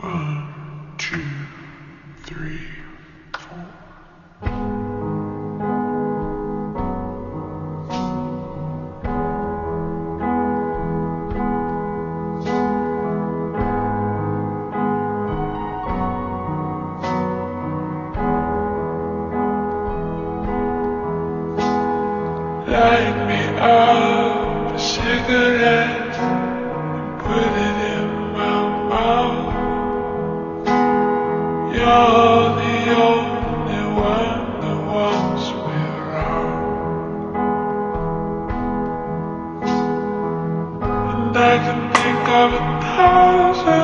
One, two, three, four. Light me up a cigarette. I can think of a thousand